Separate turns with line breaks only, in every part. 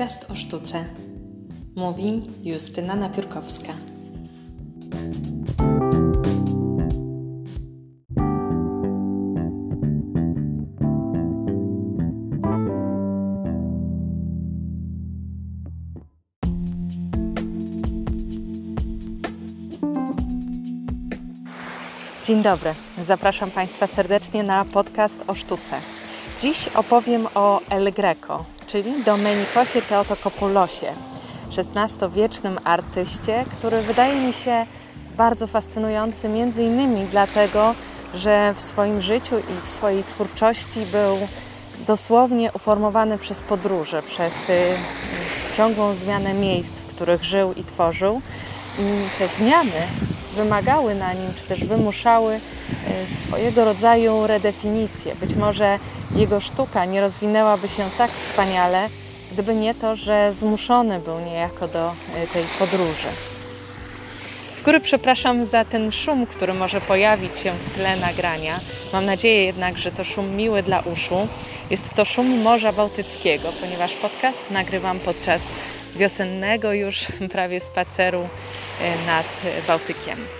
Podcast o sztuce. Mówi Justyna Napiórkowska. Dzień dobry. Zapraszam Państwa serdecznie na podcast o sztuce. Dziś opowiem o El Greco, czyli Domenikosie Teotokopulosie, XVI-wiecznym artyście, który wydaje mi się bardzo fascynujący między innymi dlatego, że w swoim życiu i w swojej twórczości był dosłownie uformowany przez podróże, przez y, ciągłą zmianę miejsc, w których żył i tworzył. I te zmiany wymagały na nim, czy też wymuszały e, swojego rodzaju redefinicję. Być może jego sztuka nie rozwinęłaby się tak wspaniale, gdyby nie to, że zmuszony był niejako do e, tej podróży. Z góry przepraszam za ten szum, który może pojawić się w tle nagrania. Mam nadzieję jednak, że to szum miły dla uszu. Jest to szum Morza Bałtyckiego, ponieważ podcast nagrywam podczas wiosennego już prawie spaceru e, nad Bałtykiem.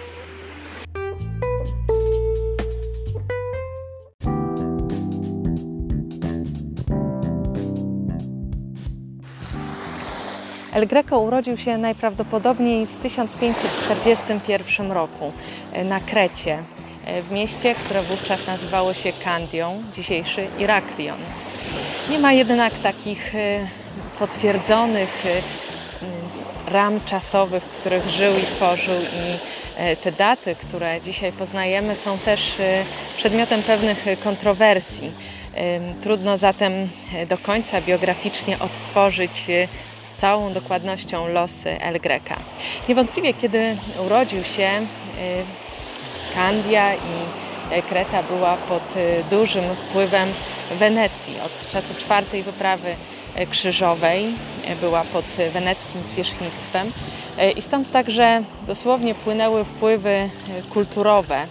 El Greco urodził się najprawdopodobniej w 1541 roku e, na Krecie, e, w mieście, które wówczas nazywało się Kandią, dzisiejszy Iraklion. Nie ma jednak takich potwierdzonych y, y, ram czasowych, w których żył i tworzył i e, te daty, które dzisiaj poznajemy, są też przedmiotem pewnych kontrowersji. Trudno zatem e, do końca biograficznie odtworzyć całą dokładnością losy El Greca. Niewątpliwie, kiedy urodził się, Kandia i Kreta była pod dużym wpływem Wenecji. Od czasu czwartej wyprawy E, krzyżowej, była pod weneckim zwierzchnictwem i stąd także dosłownie płynęły wpływy kulturowe.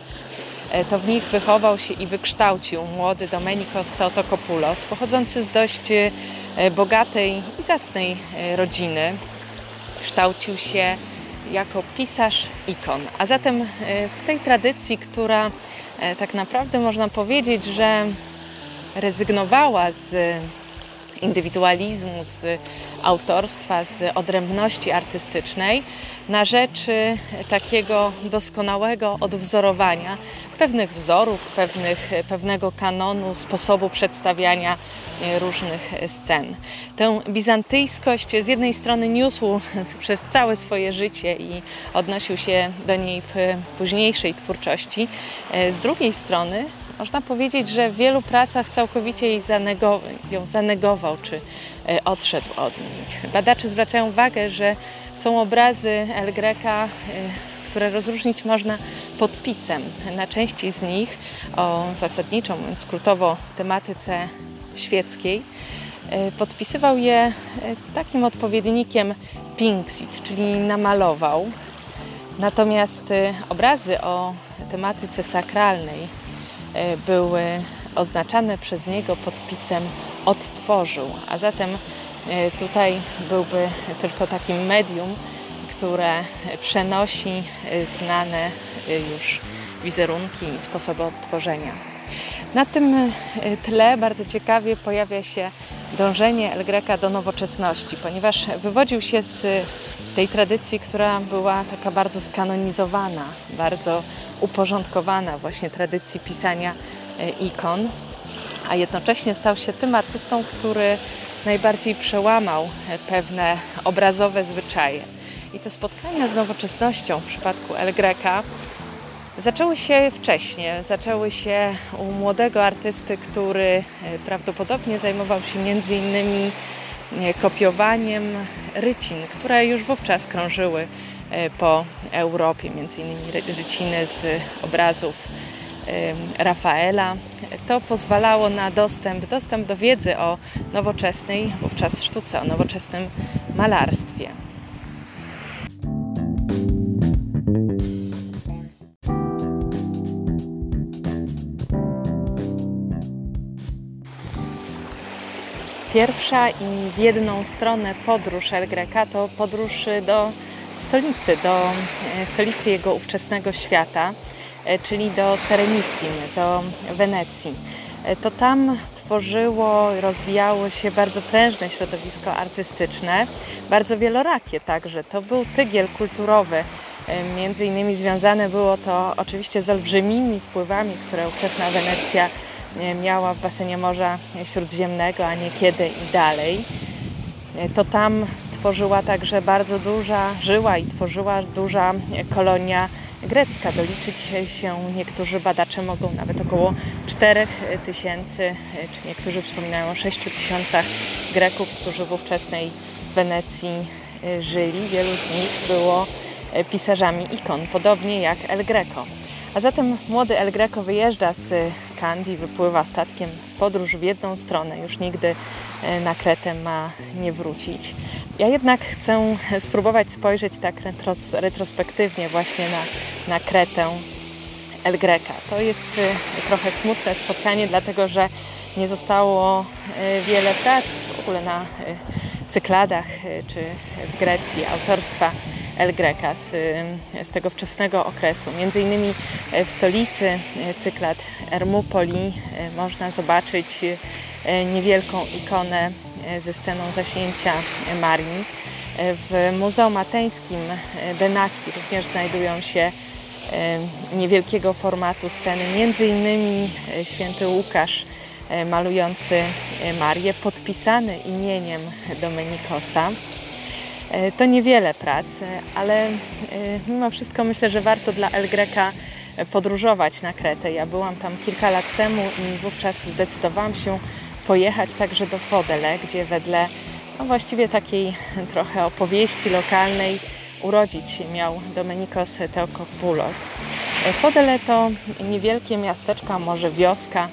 To w nich wychował się i wykształcił młody Domenikos Teotokopoulos, pochodzący z dość bogatej i zacnej rodziny. Kształcił się jako pisarz ikon. A zatem w tej tradycji, która tak naprawdę można powiedzieć, że rezygnowała z indywidualizmu, z autorstwa, z odrębności artystycznej na rzecz takiego doskonałego odwzorowania pewnych wzorów, pewnych, pewnego kanonu, sposobu przedstawiania e, różnych scen. Tę bizantyjskość z jednej strony niósł przez całe swoje życie i odnosił się do niej w późniejszej twórczości, e, z drugiej strony można powiedzieć, że w wielu pracach całkowicie jej zanegował, ją zanegował czy e, odszedł od nich. Badacze zwracają uwagę, że są obrazy El Greca, które rozróżnić można podpisem. Na części z nich o zasadniczą, skrótowo tematyce świeckiej e, podpisywał je takim odpowiednikiem Pinksit, czyli namalował. Natomiast obrazy o tematyce sakralnej E, były oznaczane przez niego podpisem odtworzył, a zatem e, tutaj byłby tylko takim medium, które przenosi e, znane już wizerunki i sposoby odtworzenia. Na tym tle bardzo ciekawie pojawia się dążenie El Greca do nowoczesności, ponieważ wywodził się z tej tradycji, która była taka bardzo skanonizowana, bardzo uporządkowana właśnie tradycji pisania ikon, a jednocześnie stał się tym artystą, który najbardziej przełamał pewne obrazowe zwyczaje. I te spotkania z nowoczesnością w przypadku El Greca zaczęły się wcześniej. Zaczęły się u młodego artysty, który e, prawdopodobnie zajmował się między innymi kopiowaniem rycin, które już wówczas krążyły E, po Europie, między innymi ryciny z obrazów Rafaela. To pozwalało na dostęp, dostęp do wiedzy o nowoczesnej, wówczas sztuce, o nowoczesnym malarstwie. Pierwsza i w jedną stronę podróż El Greca to podróż do stolicy, do stolicy jego ówczesnego świata, czyli do Serenissim, do Wenecji. To tam tworzyło, rozwijało się bardzo prężne środowisko artystyczne, bardzo wielorakie także. To był tygiel kulturowy. Między innymi związane było to oczywiście z olbrzymimi wpływami, które ówczesna Wenecja miała w basenie Morza Śródziemnego, a niekiedy i dalej. To tam tworzyła także bardzo duża, żyła i tworzyła duża kolonia grecka. Doliczyć się niektórzy badacze mogą nawet około 4 tysięcy, czy niektórzy wspominają o 6 tysiącach Greków, którzy w ówczesnej Wenecji żyli. Wielu z nich było pisarzami ikon, podobnie jak El Greco. A zatem młody El Greco wyjeżdża z Kandy, wypływa statkiem w podróż w jedną stronę, już nigdy e, na Kretę ma nie wrócić. Ja jednak chcę spróbować spojrzeć tak retrospektywnie właśnie na, na Kretę El Greca. To jest e, trochę smutne spotkanie, dlatego że nie zostało e, wiele prac w ogóle na cykladach czy w Grecji autorstwa El Greca z, z tego wczesnego okresu. Między innymi e, w stolicy e, cyklad Ermupoli e, można zobaczyć niewielką ikonę ze sceną zaśnięcia Marii. W Muzeum Ateńskim Benaki również znajdują się niewielkiego formatu sceny, między innymi święty Łukasz malujący Marię, podpisany imieniem Domenikosa. E, to niewiele pracy, ale e, mimo wszystko myślę, że warto dla El Greca podróżować na Kretę. Ja byłam tam kilka lat temu i wówczas zdecydowałam się pojechać także do Fodele, gdzie wedle no właściwie takiej trochę opowieści lokalnej urodzić się miał Domenikos Teokopoulos. E, Fodele to niewielkie miasteczko, może wioska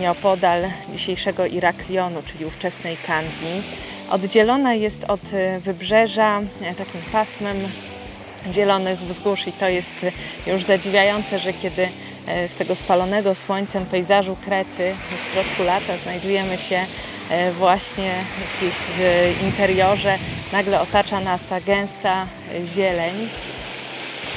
nieopodal dzisiejszego Iraklionu, czyli ówczesnej Kandii Oddzielona jest od e, wybrzeża e, takim pasmem zielonych wzgórz i to jest e, już zadziwiające, że kiedy z tego spalonego słońcem pejzażu Krety w środku lata znajdujemy się właśnie gdzieś w interiorze, nagle otacza nas ta gęsta zieleń.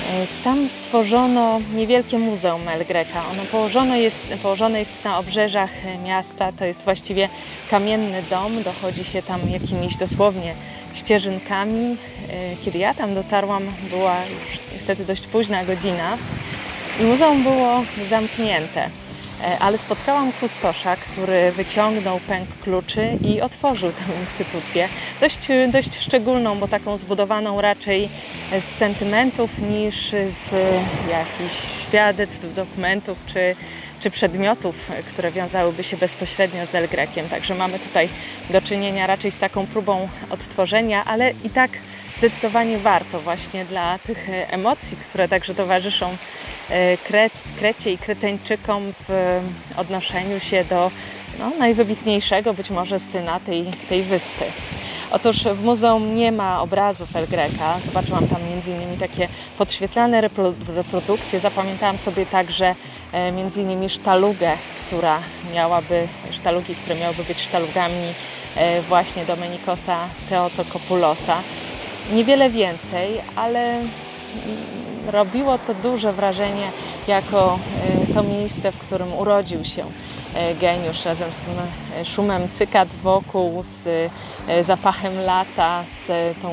E, tam stworzono niewielkie muzeum El Greca. Ono położone jest, położone jest na obrzeżach miasta. To jest właściwie kamienny dom. Dochodzi się tam jakimiś dosłownie ścieżynkami. E, kiedy ja tam dotarłam, była już niestety dość późna godzina i muzeum było zamknięte. E, ale spotkałam kustosza, który wyciągnął pęk kluczy i otworzył tę instytucję. Dość, dość szczególną, bo taką zbudowaną raczej z sentymentów niż z jakichś świadectw, dokumentów czy, czy przedmiotów, które wiązałyby się bezpośrednio z El Grekiem. Także mamy tutaj do czynienia raczej z taką próbą odtworzenia, ale i tak zdecydowanie warto właśnie dla tych emocji, które także towarzyszą e, Kre Krecie i Kreteńczykom w e, odnoszeniu się do no, najwybitniejszego być może syna tej, tej wyspy. Otóż w muzeum nie ma obrazów El Greca. Zobaczyłam tam innymi takie podświetlane reprodukcje. Zapamiętałam sobie także e, innymi sztalugę, która miałaby, sztalugi, które miałyby być sztalugami właśnie Domenikosa Teotokopulosa. Niewiele więcej, ale robiło to duże wrażenie jako e, to miejsce, w którym urodził się e, geniusz razem z tym e, szumem cykad wokół, z zapachem lata, z tą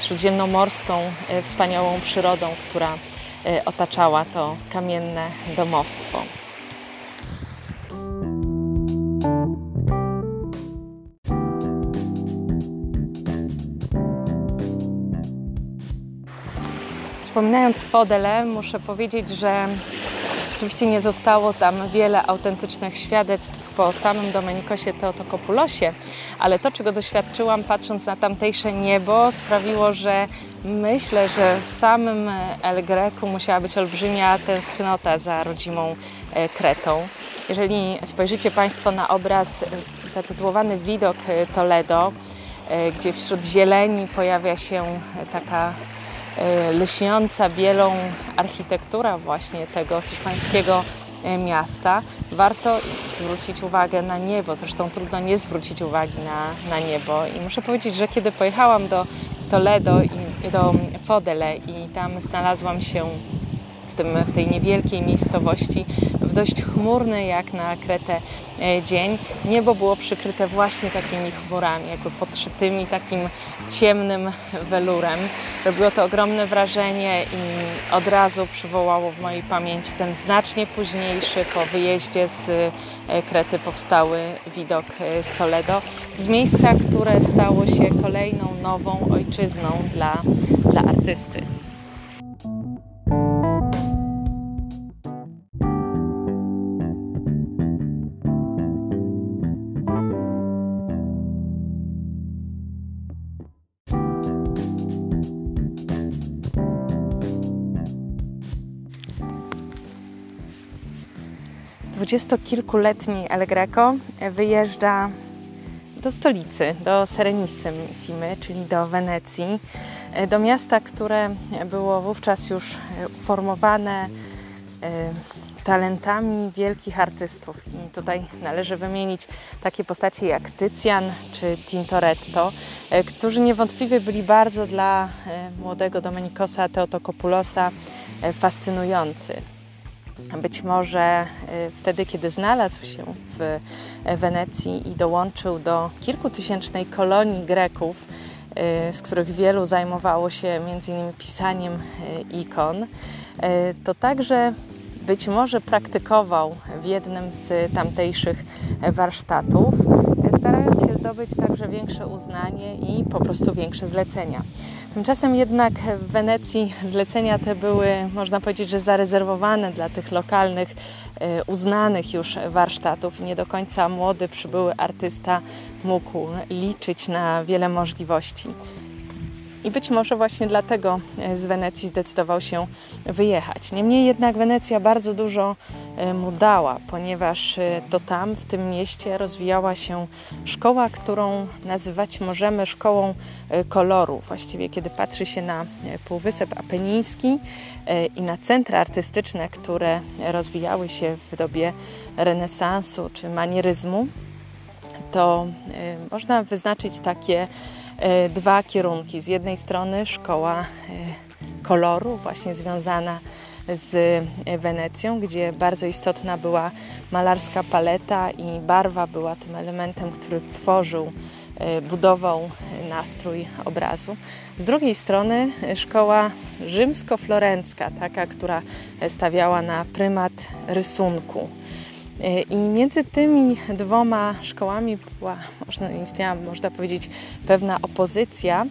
śródziemnomorską wspaniałą przyrodą, która otaczała to kamienne domostwo. Wspominając Fodele, muszę powiedzieć, że Oczywiście nie zostało tam wiele autentycznych świadectw po samym Domenikosie Teotokopulosie, ale to, czego doświadczyłam patrząc na tamtejsze niebo, sprawiło, że myślę, że w samym El Greku musiała być olbrzymia tęsknota za rodzimą e, Kretą. Jeżeli spojrzycie Państwo na obraz e, zatytułowany Widok Toledo, e, gdzie wśród zieleni pojawia się taka lśniąca bielą architektura właśnie tego hiszpańskiego miasta. Warto zwrócić uwagę na niebo, zresztą trudno nie zwrócić uwagi na, na niebo. I muszę powiedzieć, że kiedy pojechałam do Toledo i do Fodele i tam znalazłam się w, tym, w tej niewielkiej miejscowości, dość chmurny jak na Kretę e, dzień. Niebo było przykryte właśnie takimi chmurami, jakby podszytymi takim ciemnym welurem. Robiło to ogromne wrażenie i od razu przywołało w mojej pamięci ten znacznie późniejszy po wyjeździe z e, Krety powstały widok e, z Toledo, z miejsca, które stało się kolejną nową ojczyzną dla, dla artysty. 20-kilkuletni El Greco wyjeżdża do stolicy, do Serenissimy, czyli do Wenecji, do miasta, które było wówczas już uformowane e, talentami wielkich artystów. I tutaj należy wymienić takie postacie jak Tycjan czy Tintoretto, e, którzy niewątpliwie byli bardzo dla e, młodego Domenikosa Teotokopulosa fascynujący. Być może y, wtedy, kiedy znalazł się w Wenecji i dołączył do kilkutysięcznej kolonii Greków, y, z których wielu zajmowało się m.in. pisaniem y, ikon, to także być może praktykował w jednym z tamtejszych warsztatów, starając się zdobyć także większe uznanie i po prostu większe zlecenia. Tymczasem jednak w Wenecji zlecenia te były, można powiedzieć, że zarezerwowane dla tych lokalnych, e, uznanych już warsztatów. Nie do końca młody, przybyły artysta mógł liczyć na wiele możliwości. I być może właśnie dlatego e, z Wenecji zdecydował się wyjechać. Niemniej jednak Wenecja bardzo dużo e, mu dała, ponieważ e, to tam, w tym mieście, rozwijała się szkoła, którą nazywać możemy szkołą koloru. Właściwie, kiedy patrzy się na Półwysep Apeniński i na centra artystyczne, które rozwijały się w dobie renesansu czy manieryzmu, to można wyznaczyć takie dwa kierunki. Z jednej strony szkoła e, koloru, właśnie związana z Wenecją, gdzie bardzo istotna była malarska paleta i barwa była tym elementem, który tworzył, e, budował nastrój obrazu. Z drugiej strony szkoła rzymsko-florencka, taka, która stawiała na prymat rysunku. E, I między tymi dwoma szkołami była, można, istniała, można powiedzieć, pewna opozycja,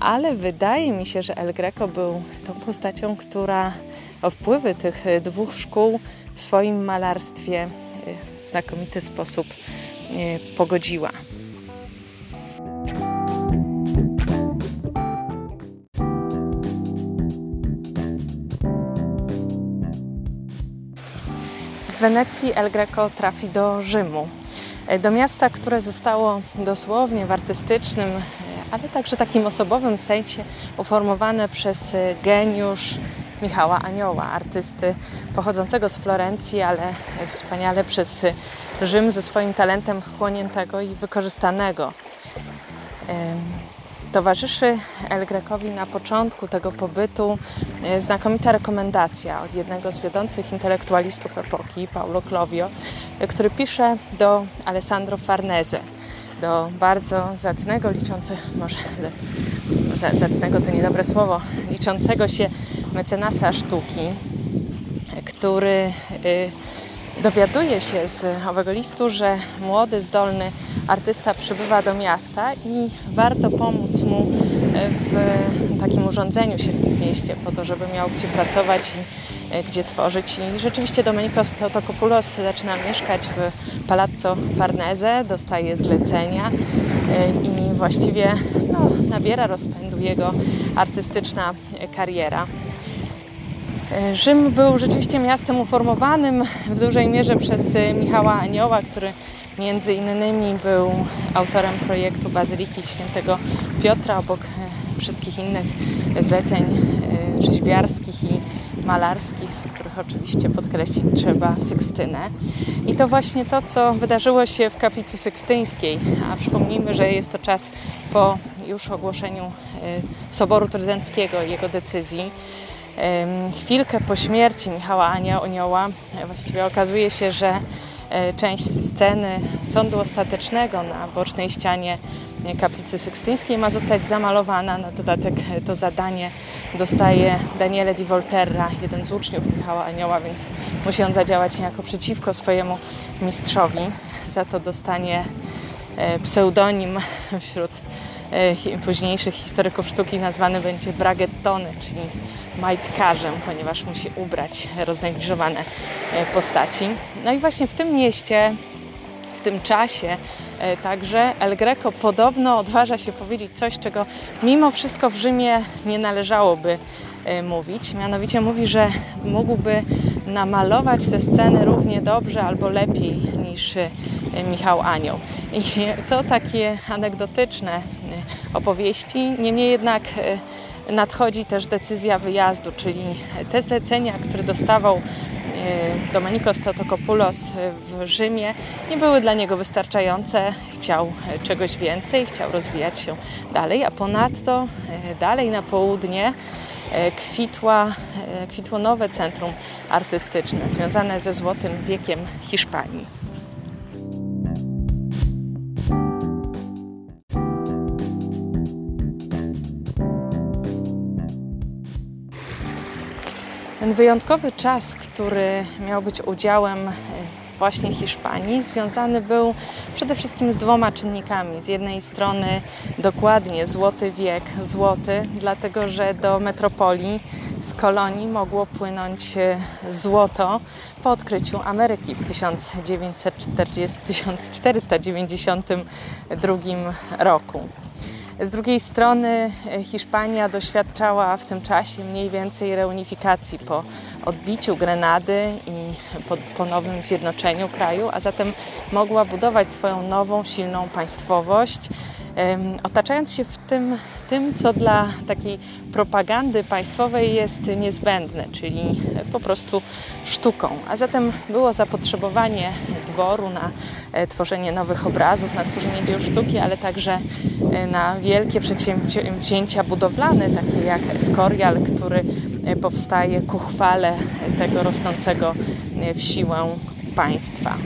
ale wydaje mi się, że El Greco był tą postacią, która wpływy tych dwóch szkół w swoim malarstwie e, w znakomity sposób e, pogodziła. Z Wenecji El Greco trafi do Rzymu, e, do miasta, które zostało dosłownie w artystycznym, e, ale także takim osobowym sensie uformowane przez e, geniusz Michała Anioła, artysty pochodzącego z Florencji, ale wspaniale przez Rzym ze swoim talentem chłoniętego i wykorzystanego. Towarzyszy El Grekowi na początku tego pobytu e, znakomita rekomendacja od jednego z wiodących intelektualistów epoki, Paulo Clovio, e, który pisze do Alessandro Farnese, do bardzo zacnego, liczącego, może zacnego to niedobre słowo, liczącego się mecenasa sztuki, który e, dowiaduje się z owego listu, że młody, zdolny artysta przybywa do miasta i warto pomóc mu w takim urządzeniu się w tym mieście, po to, żeby miał gdzie pracować i e, gdzie tworzyć. I rzeczywiście Domenicos Teotokopoulos zaczyna mieszkać w Palazzo Farnese, dostaje zlecenia e, i właściwie no, nabiera rozpędu jego artystyczna kariera. E, Rzym był rzeczywiście miastem uformowanym w dużej mierze przez e, Michała Anioła, który między innymi był autorem projektu Bazyliki Świętego Piotra obok e, wszystkich innych zleceń rzeźbiarskich i malarskich, z których oczywiście podkreślić trzeba Sykstynę. I to właśnie to, co wydarzyło się w kaplicy sykstyńskiej. A przypomnijmy, że jest to czas po już ogłoszeniu Soboru Trydenckiego i jego decyzji. Chwilkę po śmierci Michała Anioła właściwie okazuje się, że E, część sceny sądu ostatecznego na bocznej ścianie kaplicy sykstyńskiej ma zostać zamalowana. Na dodatek to zadanie dostaje Daniele di Volterra, jeden z uczniów Michała Anioła, więc musi on zadziałać niejako przeciwko swojemu mistrzowi. Za to dostanie e, pseudonim wśród E, późniejszych historyków sztuki nazwany będzie bragettony, czyli majtkarzem, ponieważ musi ubrać roznegliżowane e, postaci. No i właśnie w tym mieście, w tym czasie e, także El Greco podobno odważa się powiedzieć coś, czego mimo wszystko w Rzymie nie należałoby mówić. Mianowicie mówi, że mógłby namalować te sceny równie dobrze albo lepiej niż Michał Anioł. I to takie anegdotyczne opowieści. Niemniej jednak e, nadchodzi też decyzja wyjazdu, czyli te zlecenia, które dostawał e, Domenikos Totokopoulos w Rzymie nie były dla niego wystarczające. Chciał czegoś więcej, chciał rozwijać się dalej, a ponadto e, dalej na południe kwitła, kwitło nowe centrum artystyczne związane ze złotym wiekiem Hiszpanii. Ten wyjątkowy czas, który miał być udziałem e, właśnie Hiszpanii, związany był przede wszystkim z dwoma czynnikami. Z jednej strony dokładnie złoty wiek, złoty, dlatego że do metropolii z kolonii mogło płynąć e, złoto po odkryciu Ameryki w 1940, 1492 roku. Z drugiej strony e, Hiszpania doświadczała w tym czasie mniej więcej reunifikacji po odbiciu Grenady i po ponownym zjednoczeniu kraju, a zatem mogła budować swoją nową, silną państwowość, otaczając się w tym, tym, co dla takiej propagandy państwowej jest niezbędne, czyli po prostu sztuką. A zatem było zapotrzebowanie dworu na e, tworzenie nowych obrazów, na tworzenie dzieł sztuki, ale także e, na wielkie przedsięwzięcia budowlane, takie jak Escorial, który e, powstaje ku chwale tego rosnącego w siłę państwa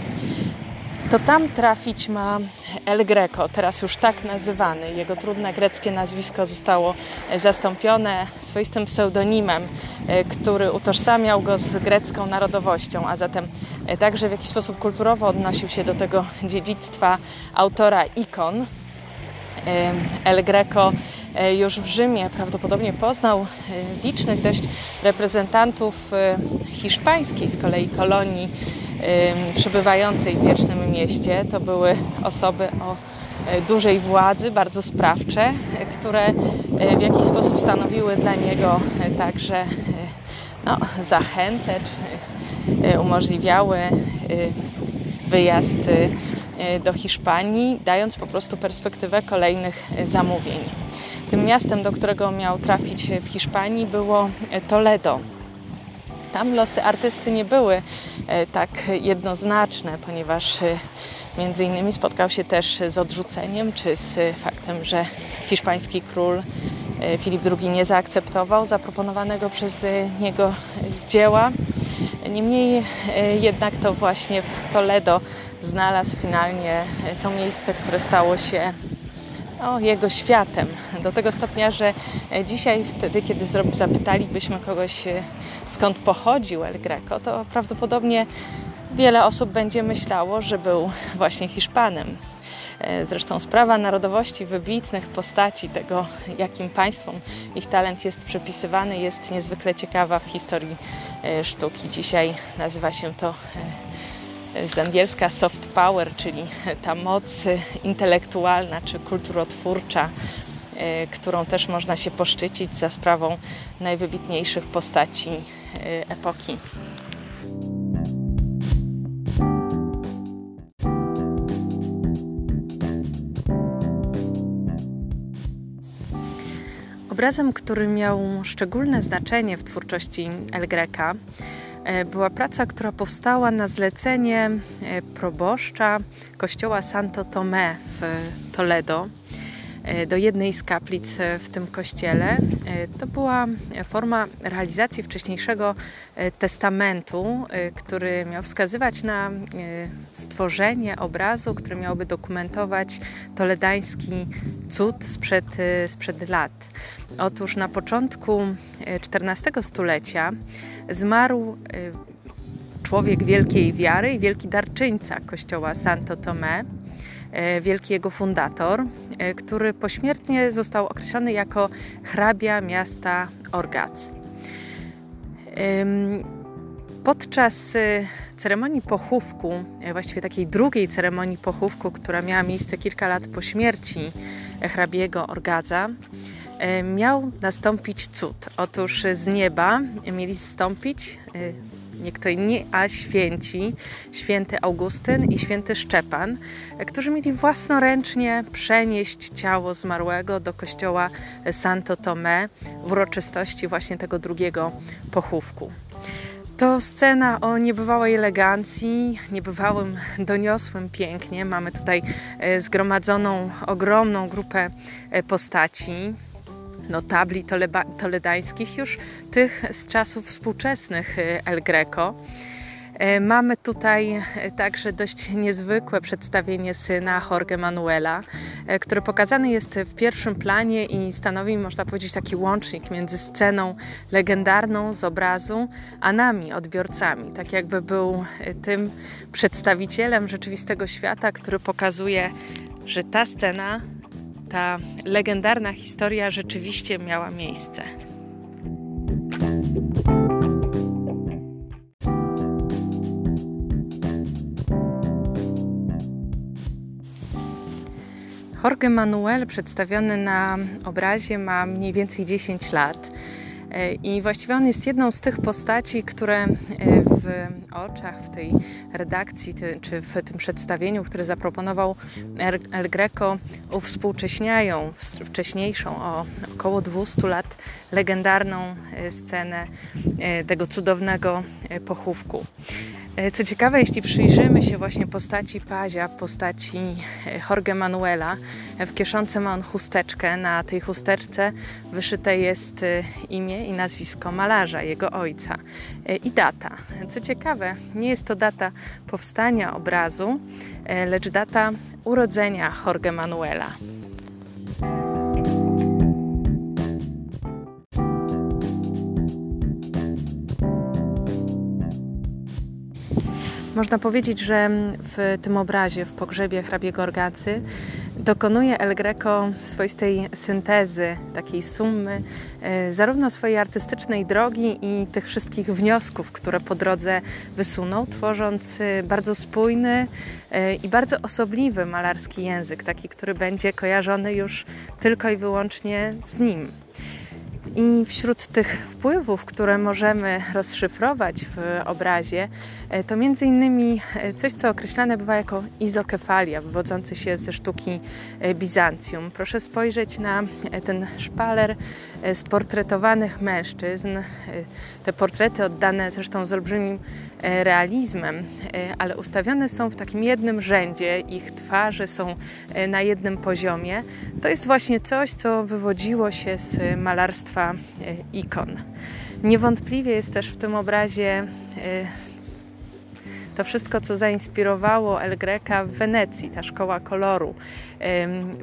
to tam trafić ma El Greco, teraz już tak nazywany. Jego trudne greckie nazwisko zostało zastąpione swoistym pseudonimem, e, który utożsamiał go z grecką narodowością, a zatem e, także w jakiś sposób kulturowo odnosił się do tego dziedzictwa autora ikon. E, El Greco już w Rzymie prawdopodobnie poznał licznych dość reprezentantów hiszpańskiej z kolei kolonii przebywającej w wiecznym mieście. To były osoby o e, dużej władzy, bardzo sprawcze, e, które e, w jakiś sposób stanowiły dla niego także no, zachętę, czy umożliwiały wyjazd do Hiszpanii, dając po prostu perspektywę kolejnych zamówień. Tym miastem, do którego miał trafić w Hiszpanii, było Toledo. Tam losy artysty nie były e, tak jednoznaczne, ponieważ e, między innymi spotkał się też z odrzuceniem, czy z faktem, że hiszpański król e, Filip II nie zaakceptował zaproponowanego przez niego dzieła. Niemniej jednak to właśnie Toledo znalazł finalnie to miejsce, które stało się jego światem. Do tego stopnia, że dzisiaj, wtedy, kiedy zapytalibyśmy kogoś, e, skąd pochodził El Greco, to prawdopodobnie wiele osób będzie myślało, że był właśnie Hiszpanem. E, zresztą sprawa narodowości wybitnych postaci, tego jakim państwom ich talent jest przypisywany, jest niezwykle ciekawa w historii e, sztuki. Dzisiaj nazywa się to z angielska soft power, czyli ta moc intelektualna czy kulturotwórcza, e, którą też można się poszczycić za sprawą najwybitniejszych postaci e, epoki. Obrazem, który miał szczególne znaczenie w twórczości El Greca, e, była praca, która powstała na zlecenie e, proboszcza kościoła Santo Tomé w Toledo do jednej z kaplic e, w tym kościele. E, to była forma realizacji wcześniejszego testamentu, który miał wskazywać na stworzenie obrazu, który miałby dokumentować toledański cud sprzed, sprzed lat. Otóż na początku XIV stulecia zmarł człowiek wielkiej wiary i wielki darczyńca kościoła Santo Tomé, E, wielki jego fundator, e, który pośmiertnie został określony jako hrabia miasta Orgac. Podczas e, ceremonii pochówku, właściwie takiej drugiej ceremonii pochówku, która miała miejsce kilka lat po śmierci hrabiego Orgadza, miał nastąpić cud. Otóż z nieba mieli zstąpić nie kto a święci, święty Augustyn i święty Szczepan, którzy mieli własnoręcznie przenieść ciało zmarłego do kościoła Santo Tomé w uroczystości właśnie tego drugiego pochówku. To scena o niebywałej elegancji, niebywałym doniosłym pięknie. Mamy tutaj e, zgromadzoną ogromną grupę e, postaci notabli toledańskich, już tych z czasów współczesnych y, El Greco. E, mamy tutaj e, także dość niezwykłe przedstawienie syna Jorge Manuela, e, który pokazany jest w pierwszym planie i stanowi, można powiedzieć, taki łącznik między sceną legendarną z obrazu, a nami, odbiorcami. Tak jakby był tym przedstawicielem rzeczywistego świata, który pokazuje, że ta scena ta legendarna historia rzeczywiście miała miejsce. Jorge Manuel, przedstawiony na obrazie, ma mniej więcej 10 lat. E, I właściwie on jest jedną z tych postaci, które e, w oczach, w tej redakcji czy w tym przedstawieniu, które zaproponował El Greco, uwspółcześniają wcześniejszą o około 200 lat legendarną e, scenę tego cudownego pochówku. E, co ciekawe, jeśli przyjrzymy się właśnie postaci Pazia, postaci e, Jorge Manuela, e, w kieszonce ma on chusteczkę. Na tej chusteczce wyszyte jest imię i nazwisko malarza, jego ojca i data. Co ciekawe, nie jest to data powstania obrazu, lecz data urodzenia Jorge Manuela. Można powiedzieć, że w tym obrazie, w pogrzebie hrabiego Orgacy, dokonuje El Greco swoistej syntezy, takiej sumy, e, zarówno swojej artystycznej drogi i tych wszystkich wniosków, które po drodze wysunął, tworząc e, bardzo spójny e, i bardzo osobliwy malarski język, taki, który będzie kojarzony już tylko i wyłącznie z nim. I wśród tych wpływów, które możemy rozszyfrować w obrazie, to między innymi e, coś, co określane bywa jako izokefalia, wywodzący się ze sztuki e, Bizancjum. Proszę spojrzeć na ten szpaler sportretowanych mężczyzn. Te portrety oddane zresztą z olbrzymim realizmem, ale ustawione są w takim jednym rzędzie, ich twarze są na jednym poziomie. To jest właśnie coś, co wywodziło się z malarstwa ikon. Niewątpliwie jest też w tym obrazie to wszystko, co zainspirowało El Greca w Wenecji, ta szkoła koloru.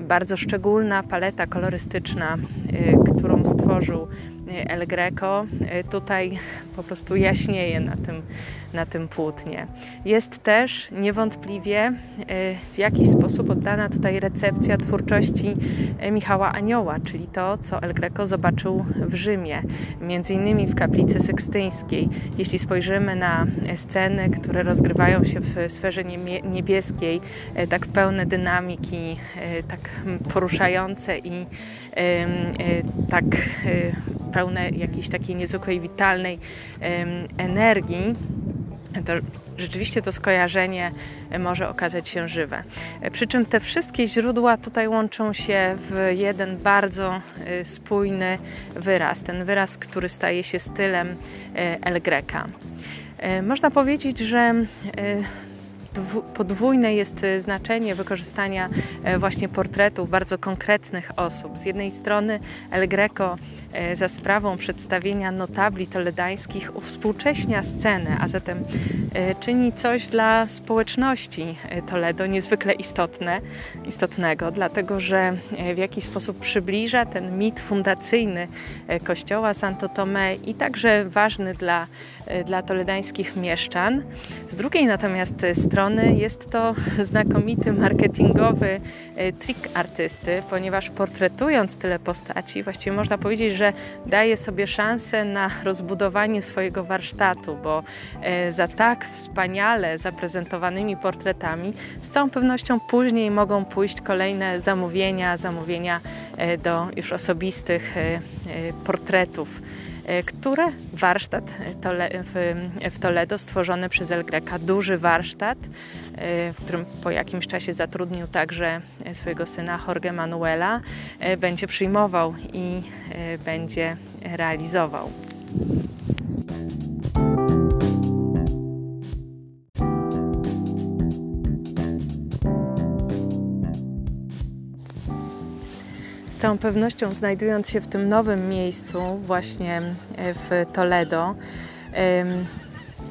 Bardzo szczególna paleta kolorystyczna, y, którą stworzył El Greco, y, tutaj po prostu jaśnieje na tym, na tym płótnie. Jest też niewątpliwie w jakiś sposób oddana tutaj recepcja twórczości Michała Anioła, czyli to, co El Greco zobaczył w Rzymie, między innymi w kaplicy sykstyńskiej. Jeśli spojrzymy na sceny, które rozgrywają się w sferze niebieskiej, tak pełne dynamiki, tak poruszające i tak pełne jakiejś takiej niezwykłej, witalnej energii, to rzeczywiście to skojarzenie może okazać się żywe. Przy czym te wszystkie źródła tutaj łączą się w jeden bardzo spójny wyraz, ten wyraz, który staje się stylem El Greca. Można powiedzieć, że podwójne jest e, znaczenie wykorzystania e, właśnie portretów bardzo konkretnych osób. Z jednej strony El Greco e, za sprawą przedstawienia notabli toledańskich uwspółcześnia scenę, a zatem czyni coś dla społeczności Toledo niezwykle istotne, istotnego, dlatego że w jakiś sposób przybliża ten mit fundacyjny kościoła Santo Tomé i także ważny dla, dla toledańskich mieszczan. Z drugiej natomiast strony strony jest to znakomity marketingowy e, trik artysty, ponieważ portretując tyle postaci, właściwie można powiedzieć, że daje sobie szansę na rozbudowanie swojego warsztatu, bo e, za tak wspaniale zaprezentowanymi portretami z całą pewnością później mogą pójść kolejne zamówienia, zamówienia e, do już osobistych portretów które warsztat w Toledo stworzony przez El Greca, duży warsztat, e, w którym po jakimś czasie zatrudnił także swojego syna Jorge Manuela, e, będzie przyjmował i będzie realizował. Z całą pewnością znajdując się w tym nowym miejscu, właśnie e, w Toledo,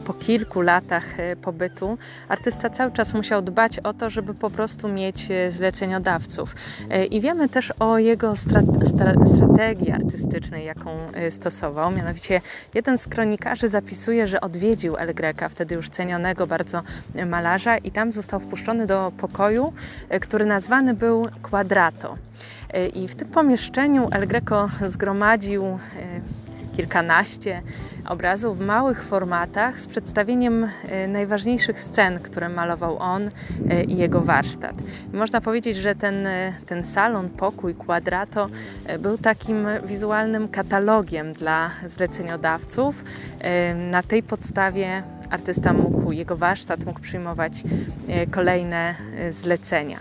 po kilku latach e, pobytu, artysta cały czas musiał dbać o to, żeby po prostu mieć e, zleceniodawców. I wiemy też o jego strategii artystycznej, jaką stosował. Mianowicie jeden z kronikarzy zapisuje, że odwiedził El Greca, wtedy już cenionego bardzo malarza, i tam został wpuszczony do pokoju, który nazwany był Quadrato. I w tym pomieszczeniu El Greco zgromadził e, kilkanaście obrazów w małych formatach z przedstawieniem e, najważniejszych scen, które malował on e, i jego warsztat. Można powiedzieć, że ten, ten salon, pokój, kwadrato był takim wizualnym katalogiem dla zleceniodawców. Na tej podstawie artysta mógł, jego warsztat mógł przyjmować kolejne zlecenia.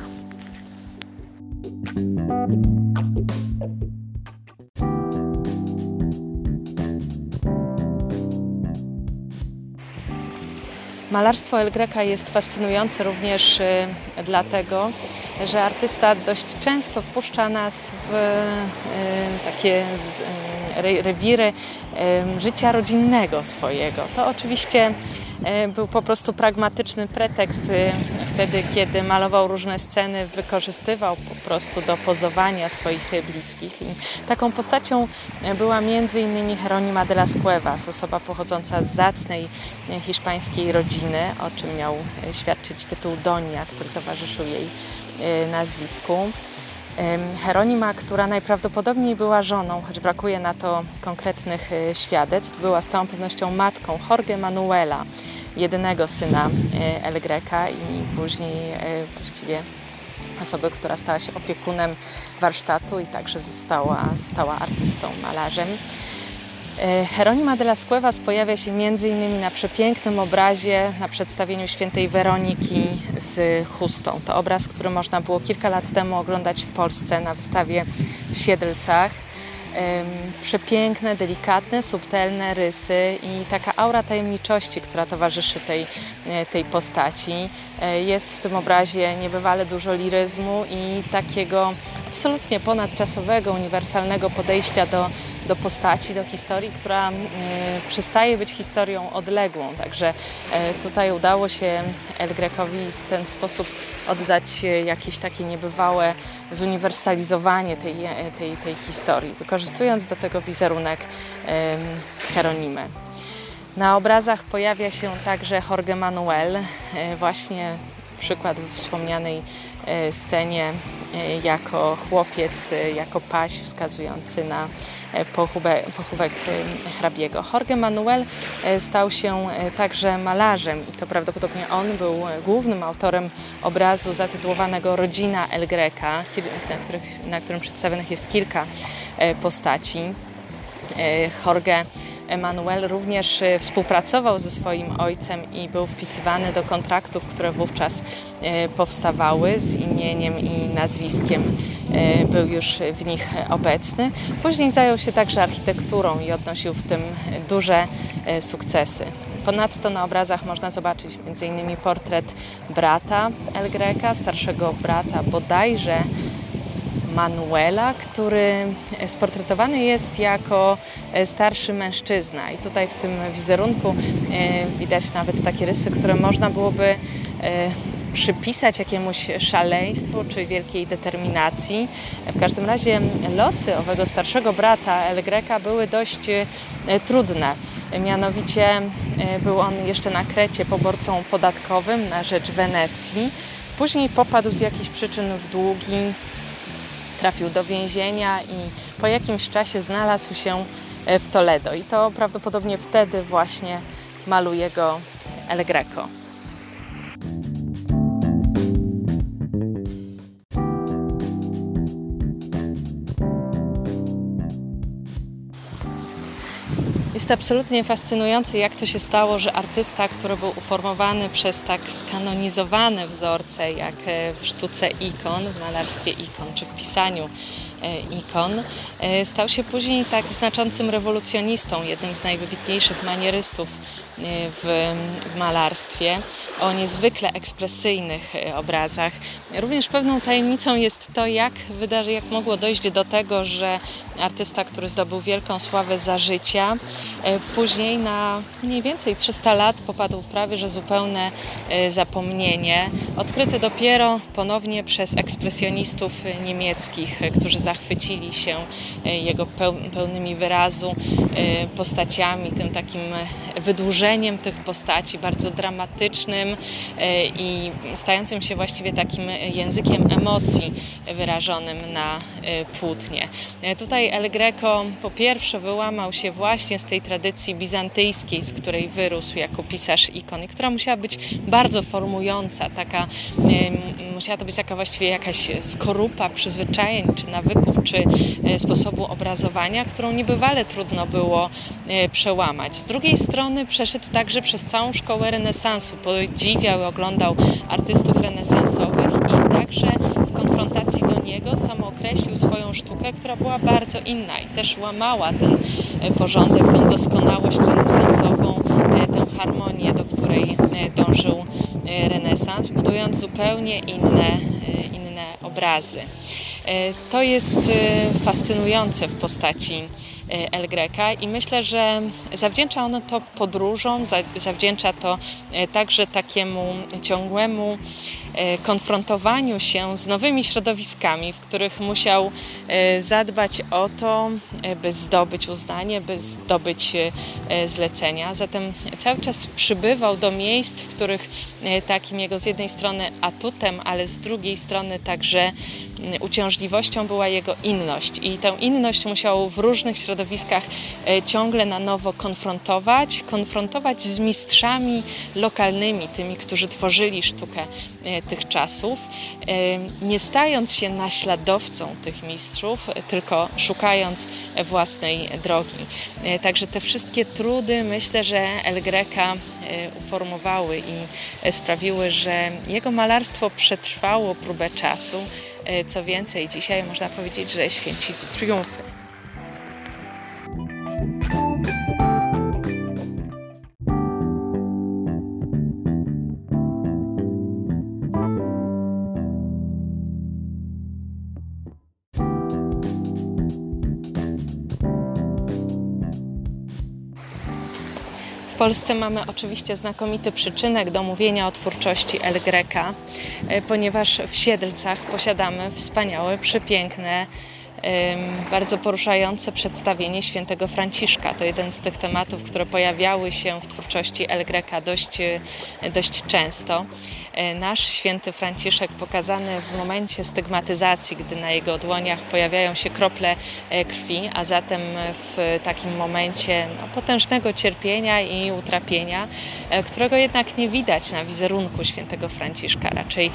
Malarstwo El Greca jest fascynujące również y, dlatego, że artysta dość często wpuszcza nas w y, takie y, rewiry życia rodzinnego swojego. To oczywiście był po prostu pragmatyczny pretekst wtedy, kiedy malował różne sceny, wykorzystywał po prostu do pozowania swoich bliskich. I taką postacią była między innymi Jeronima de las Cuevas, osoba pochodząca z zacnej hiszpańskiej rodziny, o czym miał świadczyć tytuł Donia, który towarzyszył jej e, nazwisku. Heronima, która najprawdopodobniej była żoną, choć brakuje na to konkretnych świadectw, była z całą pewnością matką Jorge Manuela, jedynego syna e, El Greca i później e, właściwie osoby, która stała się opiekunem warsztatu i także została, została artystą, malarzem. Heronima e, de las Cuevas pojawia się m.in. na przepięknym obrazie na przedstawieniu świętej Weroniki z chustą. To obraz, który można było kilka lat temu oglądać w Polsce na wystawie w Siedlcach przepiękne, delikatne, subtelne rysy i taka aura tajemniczości, która towarzyszy tej, e, tej postaci. E, jest w tym obrazie niebywale dużo liryzmu i takiego absolutnie ponadczasowego, uniwersalnego podejścia do, do postaci, do historii, która y, przestaje być historią odległą. Także y, tutaj udało się El Grekowi w ten sposób oddać jakieś takie niebywałe zuniwersalizowanie tej, tej, tej historii, wykorzystując do tego wizerunek Heronimy. Na obrazach pojawia się także Jorge Manuel, właśnie przykład w wspomnianej e, scenie e, jako chłopiec, e, jako paś wskazujący na pochówek, pochówek hrabiego. Jorge Manuel stał się także malarzem i to prawdopodobnie on był głównym autorem obrazu zatytułowanego Rodzina El Greca, na, których, na którym przedstawionych jest kilka postaci. Jorge Emanuel również współpracował ze swoim ojcem i był wpisywany do kontraktów, które wówczas powstawały z imieniem i nazwiskiem. Był już w nich obecny. Później zajął się także architekturą i odnosił w tym duże sukcesy. Ponadto na obrazach można zobaczyć m.in. portret brata El Greca, starszego brata bodajże Manuela, który sportretowany jest jako starszy mężczyzna. I tutaj w tym wizerunku e, widać nawet takie rysy, które można byłoby e, przypisać jakiemuś szaleństwu czy wielkiej determinacji. W każdym razie losy owego starszego brata El Greca były dość e, trudne. Mianowicie e, był on jeszcze na Krecie poborcą podatkowym na rzecz Wenecji. Później popadł z jakichś przyczyn w długi, trafił do więzienia i po jakimś czasie znalazł się e, w Toledo. I to prawdopodobnie wtedy właśnie maluje go El Greco. Jest absolutnie fascynujące, jak to się stało, że artysta, który był uformowany przez tak skanonizowane wzorce, jak e, w sztuce ikon, w malarstwie ikon, czy w pisaniu e, ikon, e, stał się później tak znaczącym rewolucjonistą, jednym z najwybitniejszych manierystów w, malarstwie, o niezwykle ekspresyjnych e, obrazach. Również pewną tajemnicą jest to, jak, wydarzy, jak mogło dojść do tego, że artysta, który zdobył wielką sławę za życia, e, później na mniej więcej 300 lat popadł w prawie że zupełne zapomnienie, odkryty dopiero ponownie przez ekspresjonistów niemieckich, którzy zachwycili się jego pełnymi wyrazu postaciami, tym takim wydłużeniem złożeniem tych postaci, bardzo dramatycznym e, i stającym się właściwie takim językiem emocji wyrażonym na e, płótnie. E, tutaj El Greco po pierwsze wyłamał się właśnie z tej tradycji bizantyjskiej, z której wyrósł jako pisarz ikon, która musiała być bardzo formująca, taka, musiała to być taka właściwie jakaś skorupa przyzwyczajeń, czy nawyków, czy sposobu obrazowania, którą niebywale trudno było przełamać. Z drugiej strony przeszedł także przez całą szkołę renesansu. Podziwiał i oglądał artystów renesansowych i także w konfrontacji do niego sam określił swoją sztukę, która była bardzo inna i też łamała ten e, porządek, tę doskonałość renesansową, e, tę harmonię, do której e, dążył renesans, budując zupełnie inne, inne obrazy. To jest fascynujące w postaci E, El Greca i myślę, że zawdzięcza ono to podróżom, zawdzięcza to e, także takiemu ciągłemu E, konfrontowaniu się z nowymi środowiskami, w których musiał e, zadbać o to, e, by zdobyć uznanie, by zdobyć zlecenia. Zatem cały czas przybywał do miejsc, w których takim jego z jednej strony atutem, ale z drugiej strony także uciążliwością była jego inność. I tę inność musiał w różnych środowiskach ciągle na nowo konfrontować, konfrontować z mistrzami lokalnymi, tymi, którzy tworzyli sztukę tych czasów, nie stając się naśladowcą tych mistrzów, tylko szukając własnej drogi. E, także te wszystkie trudy myślę, że El Greca e, uformowały i sprawiły, że jego malarstwo przetrwało próbę czasu. E, co więcej, dzisiaj można powiedzieć, że święci triumfy. Polsce mamy oczywiście znakomity przyczynek do mówienia o twórczości El Greca, e, ponieważ w Siedlcach posiadamy wspaniałe, przepiękne, bardzo poruszające przedstawienie świętego Franciszka. To jeden z tych tematów, które pojawiały się w twórczości El Greca dość, dość często. E, nasz święty Franciszek pokazany w momencie stygmatyzacji, gdy na jego dłoniach pojawiają się krople e, krwi, a zatem w takim momencie no, potężnego cierpienia i utrapienia, e, którego jednak nie widać na wizerunku świętego Franciszka. Raczej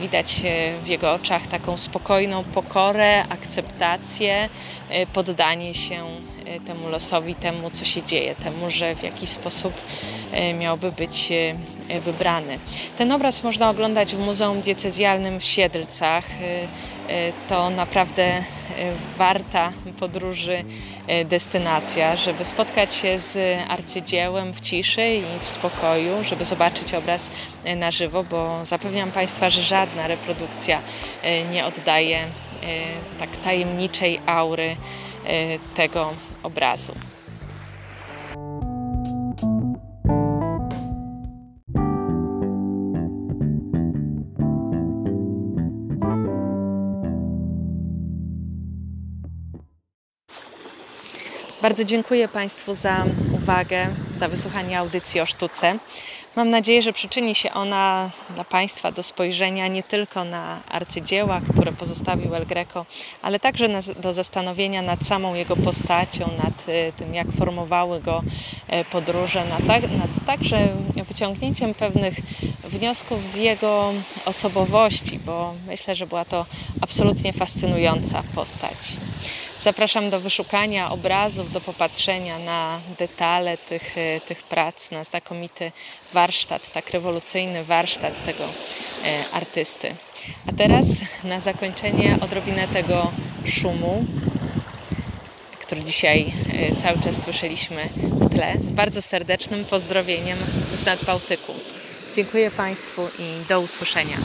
widać w jego oczach taką spokojną pokorę, akceptację, poddanie się temu losowi, temu co się dzieje, temu, że w jakiś sposób e, miałby być e, wybrany. Ten obraz można oglądać w Muzeum Diecezjalnym w Siedlcach. To naprawdę warta podróży destynacja, żeby spotkać się z arcydziełem w ciszy i w spokoju, żeby zobaczyć obraz na żywo, bo zapewniam Państwa, że żadna reprodukcja nie oddaje tak tajemniczej aury tego obrazu. Bardzo dziękuję Państwu za uwagę, za wysłuchanie audycji o sztuce. Mam nadzieję, że przyczyni się ona dla Państwa do spojrzenia nie tylko na arcydzieła, które pozostawił El Greco, ale także do zastanowienia nad samą jego postacią, nad y, tym, jak formowały go e, podróże, nad, tak, nad także wyciągnięciem pewnych wniosków z jego osobowości, bo myślę, że była to absolutnie fascynująca postać. Zapraszam do wyszukania obrazów, do popatrzenia na detale tych, e, tych prac, na znakomity warsztat, tak rewolucyjny warsztat tego e, artysty. A teraz na zakończenie odrobinę tego szumu, który dzisiaj e, cały czas słyszeliśmy w tle, z bardzo serdecznym pozdrowieniem z Nadbałtyku. Dziękuję Państwu i do usłyszenia.